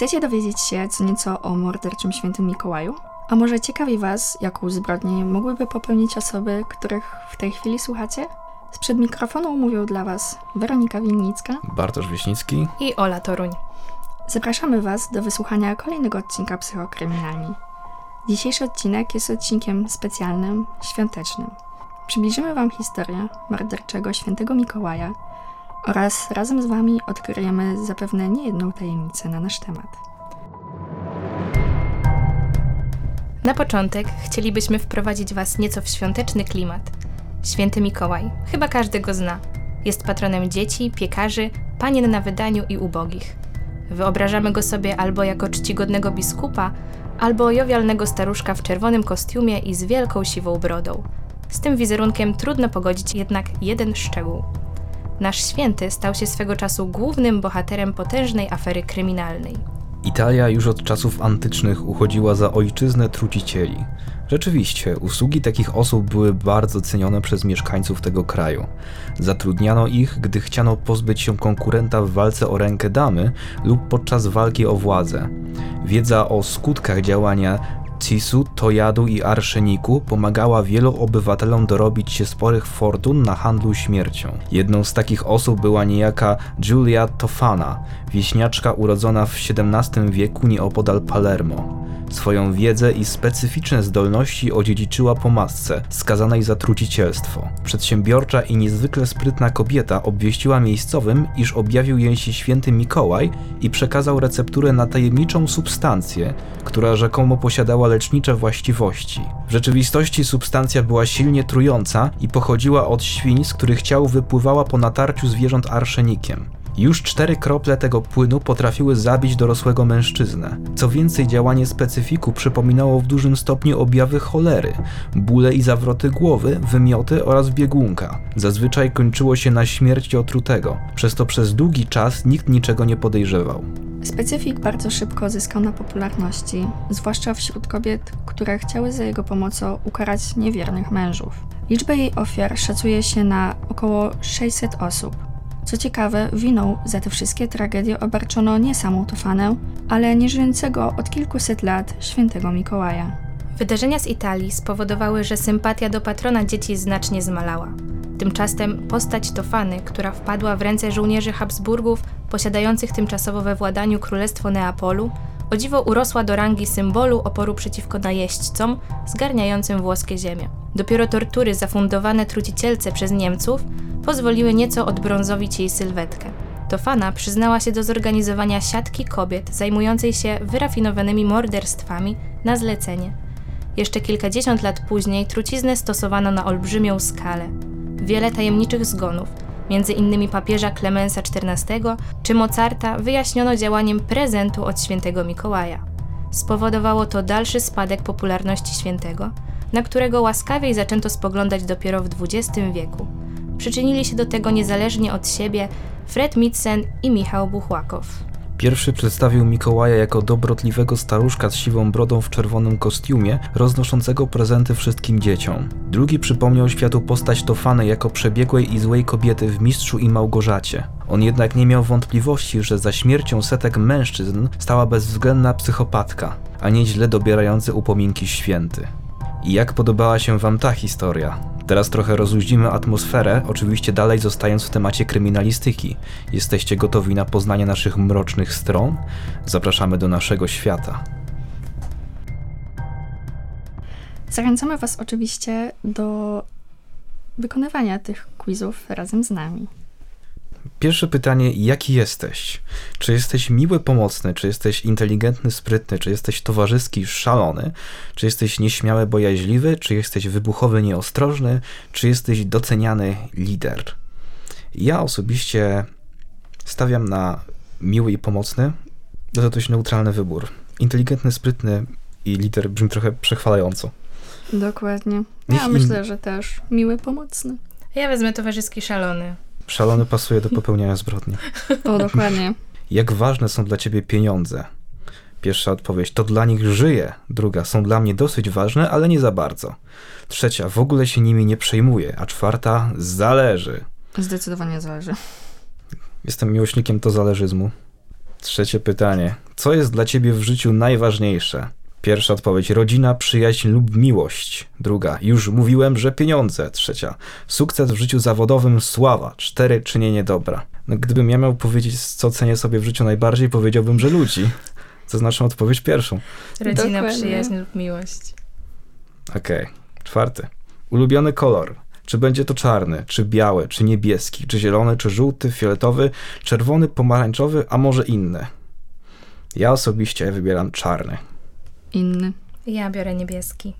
Chcecie dowiedzieć się co nieco o morderczym świętym Mikołaju? A może ciekawi Was, jaką zbrodnię mogłyby popełnić osoby, których w tej chwili słuchacie? Sprzed mikrofonu mówią dla Was Weronika Winnicka, Bartosz Wieśnicki i Ola Toruń. Zapraszamy Was do wysłuchania kolejnego odcinka Psychokryminalni. Dzisiejszy odcinek jest odcinkiem specjalnym, świątecznym. Przybliżymy Wam historię morderczego świętego Mikołaja oraz razem z Wami odkryjemy zapewne niejedną tajemnicę na nasz temat. Na początek chcielibyśmy wprowadzić Was nieco w świąteczny klimat. Święty Mikołaj, chyba każdy go zna. Jest patronem dzieci, piekarzy, panien na wydaniu i ubogich. Wyobrażamy go sobie albo jako czcigodnego biskupa, albo jowialnego staruszka w czerwonym kostiumie i z wielką siwą brodą. Z tym wizerunkiem trudno pogodzić jednak jeden szczegół. Nasz święty stał się swego czasu głównym bohaterem potężnej afery kryminalnej. Italia już od czasów antycznych uchodziła za ojczyznę trucicieli. Rzeczywiście, usługi takich osób były bardzo cenione przez mieszkańców tego kraju. Zatrudniano ich, gdy chciano pozbyć się konkurenta w walce o rękę damy lub podczas walki o władzę. Wiedza o skutkach działania cisu, tojadu i arszeniku pomagała wielu obywatelom dorobić się sporych fortun na handlu śmiercią. Jedną z takich osób była niejaka Giulia Tofana, wieśniaczka urodzona w XVII wieku nieopodal Palermo. Swoją wiedzę i specyficzne zdolności odziedziczyła po matce, skazanej za trucicielstwo. Przedsiębiorcza i niezwykle sprytna kobieta obwieściła miejscowym, iż objawił jej się święty Mikołaj i przekazał recepturę na tajemniczą substancję, która rzekomo posiadała lecznicze właściwości. W rzeczywistości substancja była silnie trująca i pochodziła od świń, z których ciał wypływała po natarciu zwierząt arszenikiem. Już cztery krople tego płynu potrafiły zabić dorosłego mężczyznę. Co więcej, działanie specyfiku przypominało w dużym stopniu objawy cholery, bóle i zawroty głowy, wymioty oraz biegunka. Zazwyczaj kończyło się na śmierci otrutego, przez to przez długi czas nikt niczego nie podejrzewał. Specyfik bardzo szybko zyskał na popularności, zwłaszcza wśród kobiet, które chciały za jego pomocą ukarać niewiernych mężów. Liczbę jej ofiar szacuje się na około 600 osób. Co ciekawe, winą za te wszystkie tragedie obarczono nie samą Tofanę, ale nieżyjącego od kilkuset lat świętego Mikołaja. Wydarzenia z Italii spowodowały, że sympatia do patrona dzieci znacznie zmalała. Tymczasem postać Tofany, która wpadła w ręce żołnierzy Habsburgów posiadających tymczasowo we władaniu Królestwo Neapolu, o dziwo urosła do rangi symbolu oporu przeciwko najeźdźcom zgarniającym włoskie ziemie. Dopiero tortury zafundowane trucicielce przez Niemców pozwoliły nieco odbrązowić jej sylwetkę. Tofana przyznała się do zorganizowania siatki kobiet zajmującej się wyrafinowanymi morderstwami na zlecenie. Jeszcze kilkadziesiąt lat później truciznę stosowano na olbrzymią skalę. Wiele tajemniczych zgonów, między innymi papieża Klemensa XIV czy Mozarta, wyjaśniono działaniem prezentu od świętego Mikołaja. Spowodowało to dalszy spadek popularności świętego, na którego łaskawiej zaczęto spoglądać dopiero w XX wieku. Przyczynili się do tego niezależnie od siebie Fred Mitzen i Michał Buchłakow. Pierwszy przedstawił Mikołaja jako dobrotliwego staruszka z siwą brodą w czerwonym kostiumie, roznoszącego prezenty wszystkim dzieciom. Drugi przypomniał światu postać Tofany jako przebiegłej i złej kobiety w Mistrzu i Małgorzacie. On jednak nie miał wątpliwości, że za śmiercią setek mężczyzn stała bezwzględna psychopatka, a nie źle dobierający upominki święty. I jak podobała się Wam ta historia? Teraz trochę rozluźnimy atmosferę, oczywiście dalej zostając w temacie kryminalistyki. Jesteście gotowi na poznanie naszych mrocznych stron? Zapraszamy do naszego świata. Zachęcamy Was oczywiście do wykonywania tych quizów razem z nami. Pierwsze pytanie, jaki jesteś? Czy jesteś miły, pomocny? Czy jesteś inteligentny, sprytny? Czy jesteś towarzyski, szalony? Czy jesteś nieśmiały, bojaźliwy? Czy jesteś wybuchowy, nieostrożny? Czy jesteś doceniany lider? Ja osobiście stawiam na miły i pomocny. To dość neutralny wybór. Inteligentny, sprytny i lider brzmi trochę przechwalająco. Dokładnie. Ja myślę, że też miły, pomocny. Ja wezmę towarzyski szalony. Szalony pasuje do popełniania zbrodni. O, dokładnie. Jak ważne są dla ciebie pieniądze? Pierwsza odpowiedź, to dla nich żyję. Druga, są dla mnie dosyć ważne, ale nie za bardzo. Trzecia, w ogóle się nimi nie przejmuję. A czwarta, zależy. Zdecydowanie zależy. Jestem miłośnikiem to zależyzmu. Trzecie pytanie. Co jest dla ciebie w życiu najważniejsze? Pierwsza odpowiedź: rodzina, przyjaźń lub miłość. Druga: już mówiłem, że pieniądze. Trzecia: sukces w życiu zawodowym, sława. Cztery: czynienie dobra. No, gdybym ja miał powiedzieć, co cenię sobie w życiu najbardziej, powiedziałbym, że ludzi. Zaznaczam odpowiedź pierwszą. Rodzina, Dokładnie. przyjaźń lub miłość. Okej. Czwarty. Ulubiony kolor. Czy będzie to czarny, czy biały, czy niebieski, czy zielony, czy żółty, fioletowy, czerwony, pomarańczowy, a może inny? Ja osobiście wybieram czarny. Inny. Ja biorę niebieski.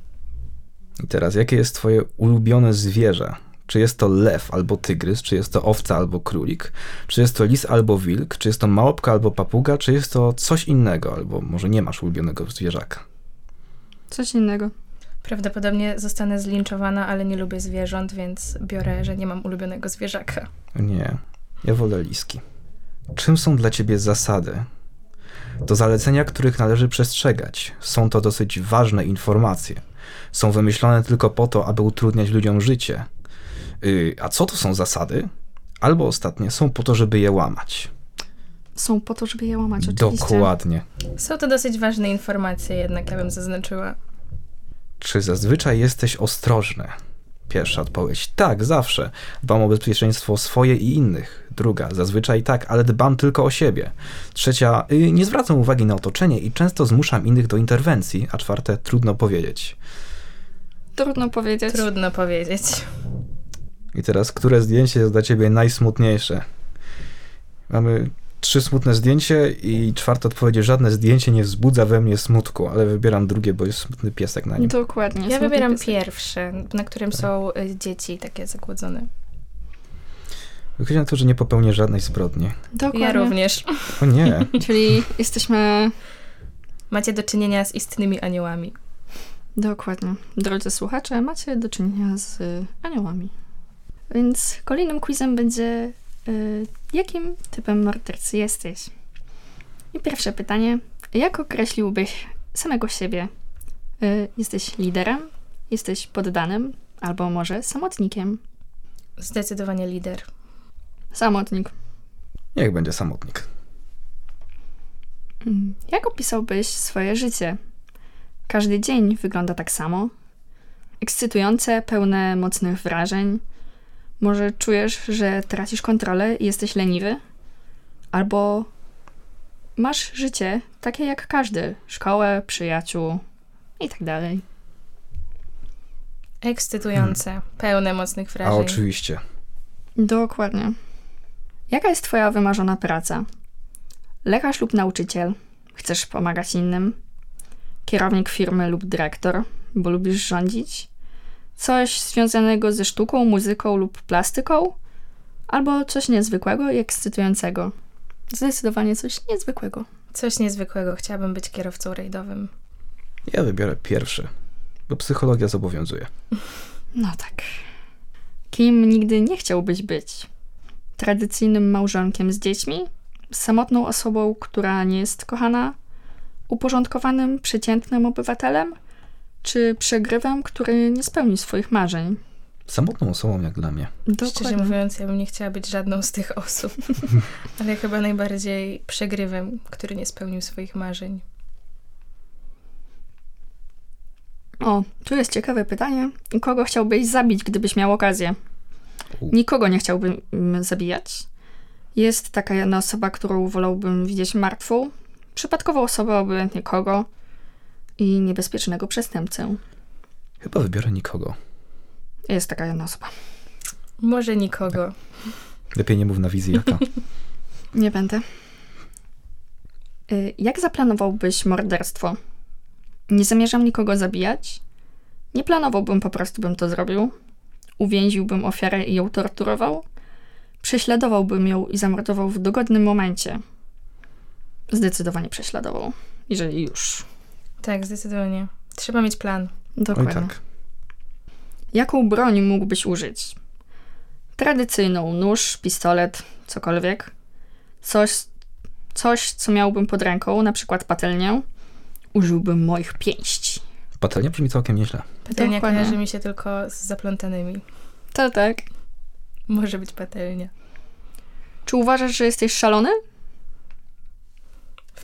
I teraz, jakie jest twoje ulubione zwierzę? Czy jest to lew albo tygrys, czy jest to owca albo królik, czy jest to lis albo wilk, czy jest to małpka albo papuga, czy jest to coś innego, albo może nie masz ulubionego zwierzaka? Coś innego. Prawdopodobnie zostanę zlinczowana, ale nie lubię zwierząt, więc biorę, że nie mam ulubionego zwierzaka. Nie, ja wolę liski. Czym są dla ciebie zasady? To zalecenia, których należy przestrzegać. Są to dosyć ważne informacje. Są wymyślone tylko po to, aby utrudniać ludziom życie. Yy, a co to są zasady? Albo ostatnie, są po to, żeby je łamać. Są po to, żeby je łamać, oczywiście. Dokładnie. Są to dosyć ważne informacje, jednak ja bym zaznaczyła. Czy zazwyczaj jesteś ostrożny? Pierwsza odpowiedź: tak, zawsze. Dbam o bezpieczeństwo swoje i innych. Druga: zazwyczaj tak, ale dbam tylko o siebie. Trzecia: y, nie zwracam uwagi na otoczenie i często zmuszam innych do interwencji. A czwarte: trudno powiedzieć. Trudno powiedzieć. Trudno powiedzieć. I teraz, które zdjęcie jest dla ciebie najsmutniejsze? Mamy trzy smutne zdjęcie i czwarte odpowiedź: żadne zdjęcie nie wzbudza we mnie smutku, ale wybieram drugie, bo jest smutny piesek na nim. Dokładnie. Ja wybieram piesek. pierwsze, na którym są y, dzieci takie zagłodzone. Wychodzi na to, że nie popełnię żadnej zbrodni. Dokładnie. Ja również. O nie. Czyli jesteśmy... Macie do czynienia z istnymi aniołami. Dokładnie. Drodzy słuchacze, macie do czynienia z y, aniołami. Więc kolejnym quizem będzie y, jakim typem mordercy jesteś? I pierwsze pytanie. Jak określiłbyś samego siebie? Y, jesteś liderem? Jesteś poddanym? Albo może samotnikiem? Zdecydowanie lider. Samotnik. Niech będzie samotnik. Mm, Jak opisałbyś swoje życie? Każdy dzień wygląda tak samo? Ekscytujące, pełne mocnych wrażeń? Może czujesz, że tracisz kontrolę i jesteś leniwy? Albo masz życie takie jak każdy: szkołę, przyjaciół i tak dalej. Ekscytujące, pełne mocnych A wrażeń. oczywiście. Dokładnie. Jaka jest Twoja wymarzona praca? Lekarz lub nauczyciel? Chcesz pomagać innym? Kierownik firmy lub dyrektor, bo lubisz rządzić? Coś związanego ze sztuką, muzyką lub plastyką? Albo coś niezwykłego i ekscytującego? Zdecydowanie coś niezwykłego. Coś niezwykłego. Chciałabym być kierowcą rajdowym. Ja wybiorę pierwszy, bo psychologia zobowiązuje. No tak. Kim nigdy nie chciałbyś być? Tradycyjnym małżonkiem z dziećmi? Samotną osobą, która nie jest kochana? Uporządkowanym, przeciętnym obywatelem? Czy przegrywem, który nie spełni swoich marzeń? Samotną osobą jak dla mnie. Szczerze mówiąc, ja bym nie chciała być żadną z tych osób. Ale chyba najbardziej przegrywem, który nie spełnił swoich marzeń. O, tu jest ciekawe pytanie. Kogo chciałbyś zabić, gdybyś miał okazję? Nikogo nie chciałbym mm, zabijać. Jest taka jedna osoba, którą wolałbym widzieć martwą. Przypadkową osobę, obojętnie kogo. I niebezpiecznego przestępcę. Chyba wybiorę nikogo. Jest taka jedna osoba. Może nikogo. Lepiej nie mów na wizji jaka. Nie będę. Y, Jak zaplanowałbyś morderstwo? Nie zamierzam nikogo zabijać. Nie planowałbym, po prostu bym to zrobił. Uwięziłbym ofiarę i ją torturował. Prześladowałbym ją i zamordował w dogodnym momencie. Zdecydowanie prześladował, jeżeli już. Tak, zdecydowanie. Trzeba mieć plan. Oj Dokładnie. tak. Jaką broń mógłbyś użyć? Tradycyjną nóż, pistolet, cokolwiek. Coś, coś, co miałbym pod ręką, na przykład patelnię. Użyłbym moich pięści. Patelnia brzmi całkiem nieźle. Patelnia Dokładnie. kojarzy mi się tylko z zaplątanymi. To tak. Może być patelnia. Czy uważasz, że jesteś szalony?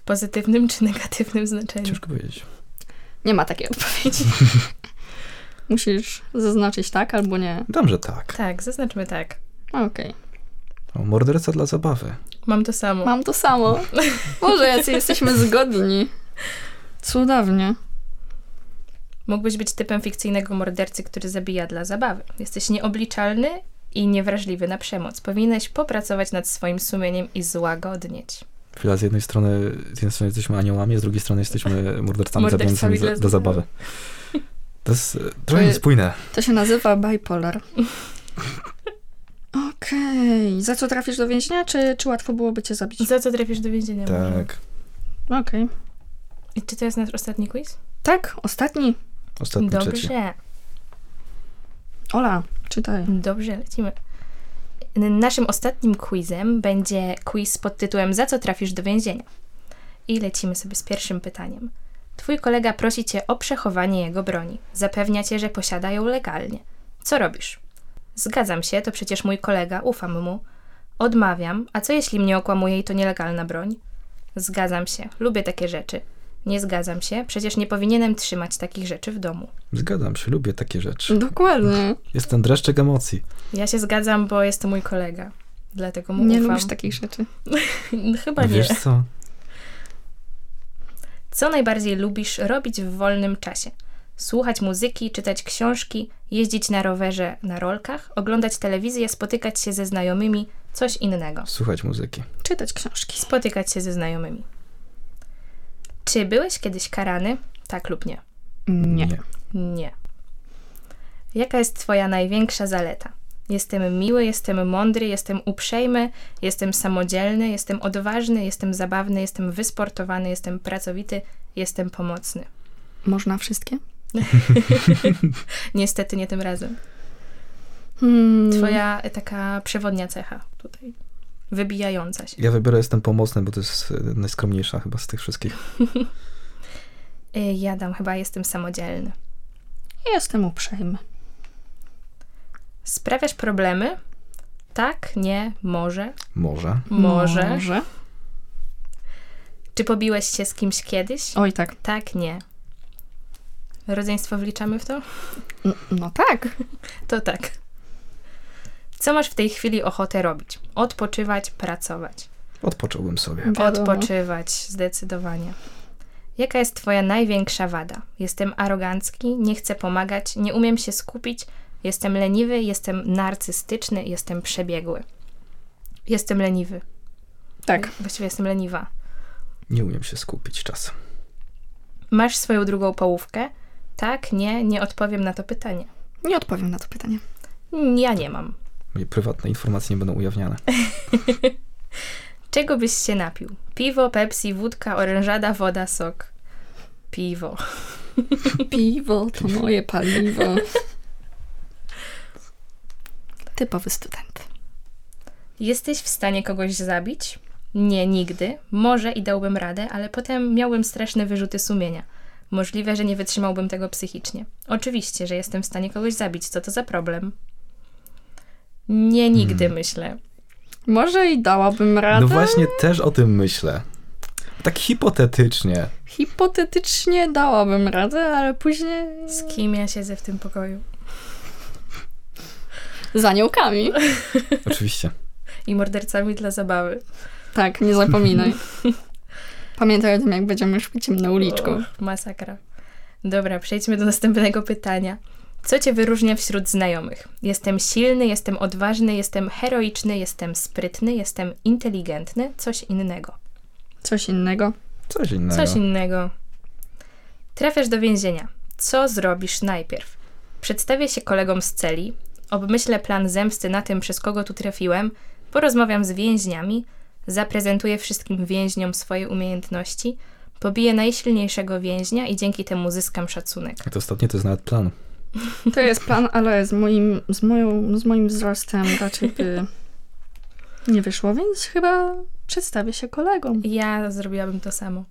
pozytywnym czy negatywnym znaczeniu? Ciężko powiedzieć. Nie ma takiej odpowiedzi. Musisz zaznaczyć tak albo nie. Dam, że tak. Tak, zaznaczmy tak. Okej. O, morderca dla zabawy. Mam to samo. Mam to samo. Boże, jacy jesteśmy zgodni. Cudownie. Mógłbyś być typem fikcyjnego mordercy, który zabija dla zabawy. Jesteś nieobliczalny i niewrażliwy na przemoc. Powinieneś popracować nad swoim sumieniem i złagodnieć. Chwila, z jednej strony, z jednej strony jesteśmy aniołami, z drugiej strony jesteśmy mordercami Mordercami zabijającymi dla zabawy. To jest e, trochę je- niespójne. To się nazywa bipolar. Okej. Za co trafisz do więzienia, czy, czy łatwo byłoby cię zabić? Za co trafisz do więzienia? Tak. Okej. I czy to jest nasz ostatni quiz? Tak, ostatni. Ostatni trzeci. Dobrze. Ola, czytaj. Dobrze, lecimy. Naszym ostatnim quizem będzie quiz pod tytułem Za co trafisz do więzienia? I lecimy sobie z pierwszym pytaniem. Twój kolega prosi cię o przechowanie jego broni. Zapewnia cię, że posiada ją legalnie. Co robisz? Zgadzam się, to przecież mój kolega, ufam mu. Odmawiam, a co jeśli mnie okłamuje i to nielegalna broń? Zgadzam się, lubię takie rzeczy. Nie zgadzam się, przecież nie powinienem trzymać takich rzeczy w domu. Zgadzam się, lubię takie rzeczy. Dokładnie. Jest ten dreszczyk emocji. Ja się zgadzam, bo jest to mój kolega. Dlatego mu Nie ufam. lubisz takich rzeczy. Chyba nie. Wiesz co? Co najbardziej lubisz robić w wolnym czasie? Słuchać muzyki, czytać książki, jeździć na rowerze na rolkach, oglądać telewizję, spotykać się ze znajomymi, coś innego. Słuchać muzyki. Czytać książki. Spotykać się ze znajomymi. Czy byłeś kiedyś karany? Tak lub nie? Nie. Nie. Jaka jest Twoja największa zaleta? Jestem miły, jestem mądry, jestem uprzejmy, jestem samodzielny, jestem odważny, jestem zabawny, jestem wysportowany, jestem pracowity, jestem pomocny. Można wszystkie? Niestety nie tym razem. Hmm. Twoja taka przewodnia cecha tutaj. Wybijająca się. Ja wybiorę jestem pomocny, bo to jest e, najskromniejsza chyba z tych wszystkich. Y, Ja dam chyba jestem samodzielny. Jestem uprzejmy. Sprawiasz problemy? Tak, nie, może. Może. Może. Może. Czy pobiłeś się z kimś kiedyś? Oj, tak. Tak, nie. Rodzeństwo wliczamy w to? N- No tak. To tak. Co masz w tej chwili ochotę robić? Odpoczywać, pracować. Odpocząłbym sobie. Wiadomo. Odpoczywać, zdecydowanie. Jaka jest Twoja największa wada? Jestem arogancki, nie chcę pomagać, nie umiem się skupić, jestem leniwy, jestem narcystyczny, jestem przebiegły. Jestem leniwy. Tak. Właściwie jestem leniwa. Nie umiem się skupić czasem. Masz swoją drugą połówkę? Tak, nie, nie odpowiem na to pytanie. Nie odpowiem na to pytanie. Ja nie mam. Moje prywatne informacje nie będą ujawniane. Czego byś się napił? Piwo, Pepsi, wódka, orężada, woda, sok. Piwo. Piwo to moje paliwo. Typowy student. Jesteś w stanie kogoś zabić? Nie, nigdy. Może i dałbym radę, ale potem miałbym straszne wyrzuty sumienia. Możliwe, że nie wytrzymałbym tego psychicznie. Oczywiście, że jestem w stanie kogoś zabić. Co to za problem? Nie, nigdy, myślę. Może i dałabym radę. No właśnie też o tym myślę. Tak hipotetycznie. Hipotetycznie dałabym radę, ale później Z kim ja siedzę w tym pokoju? z aniołkami. Oczywiście. I mordercami dla zabawy. Tak, nie zapominaj. Pamiętaj o tym, jak będziemy szli ciemną uliczką. Masakra. Dobra, przejdźmy do następnego pytania. Co cię wyróżnia wśród znajomych? Jestem silny, jestem odważny, jestem heroiczny, jestem sprytny, jestem inteligentny, coś innego. Coś innego. Coś innego. Coś innego. Trafiasz do więzienia. Co zrobisz najpierw? Przedstawię się kolegom z celi, obmyślę plan zemsty na tym, przez kogo tu trafiłem, porozmawiam z więźniami, zaprezentuję wszystkim więźniom swoje umiejętności, pobiję najsilniejszego więźnia i dzięki temu zyskam szacunek. To ostatnie to jest nawet plan. To jest plan, ale z moim, z moją, z moim wzrostem raczej by nie wyszło, więc chyba przedstawię się kolegom. Ja zrobiłabym to samo.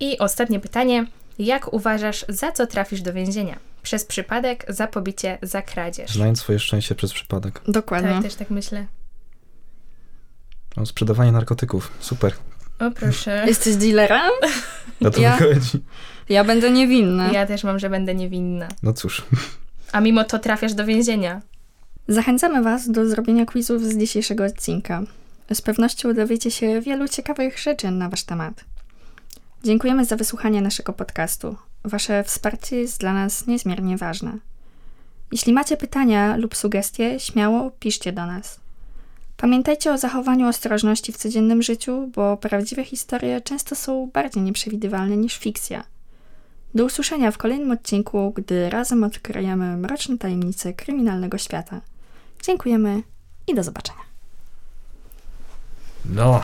I ostatnie pytanie. Jak uważasz, za co trafisz do więzienia? Przez przypadek, za pobicie, za kradzież. Znając swoje szczęście przez przypadek. Dokładnie. Tak, też tak myślę. O, sprzedawanie narkotyków. Super. O proszę. Jesteś dealerem? O to Ja- wychodzi. Ja będę niewinna. Ja też mam, że będę niewinna. No cóż. A mimo to trafiasz do więzienia. Zachęcamy Was do zrobienia quizów z dzisiejszego odcinka. Z pewnością dowiecie się wielu ciekawych rzeczy na Wasz temat. Dziękujemy za wysłuchanie naszego podcastu. Wasze wsparcie jest dla nas niezmiernie ważne. Jeśli macie pytania lub sugestie, śmiało piszcie do nas. Pamiętajcie o zachowaniu ostrożności w codziennym życiu, bo prawdziwe historie często są bardziej nieprzewidywalne niż fikcja. Do usłyszenia w kolejnym odcinku, gdy razem odkryjemy mroczne tajemnice kryminalnego świata. Dziękujemy i do zobaczenia. No.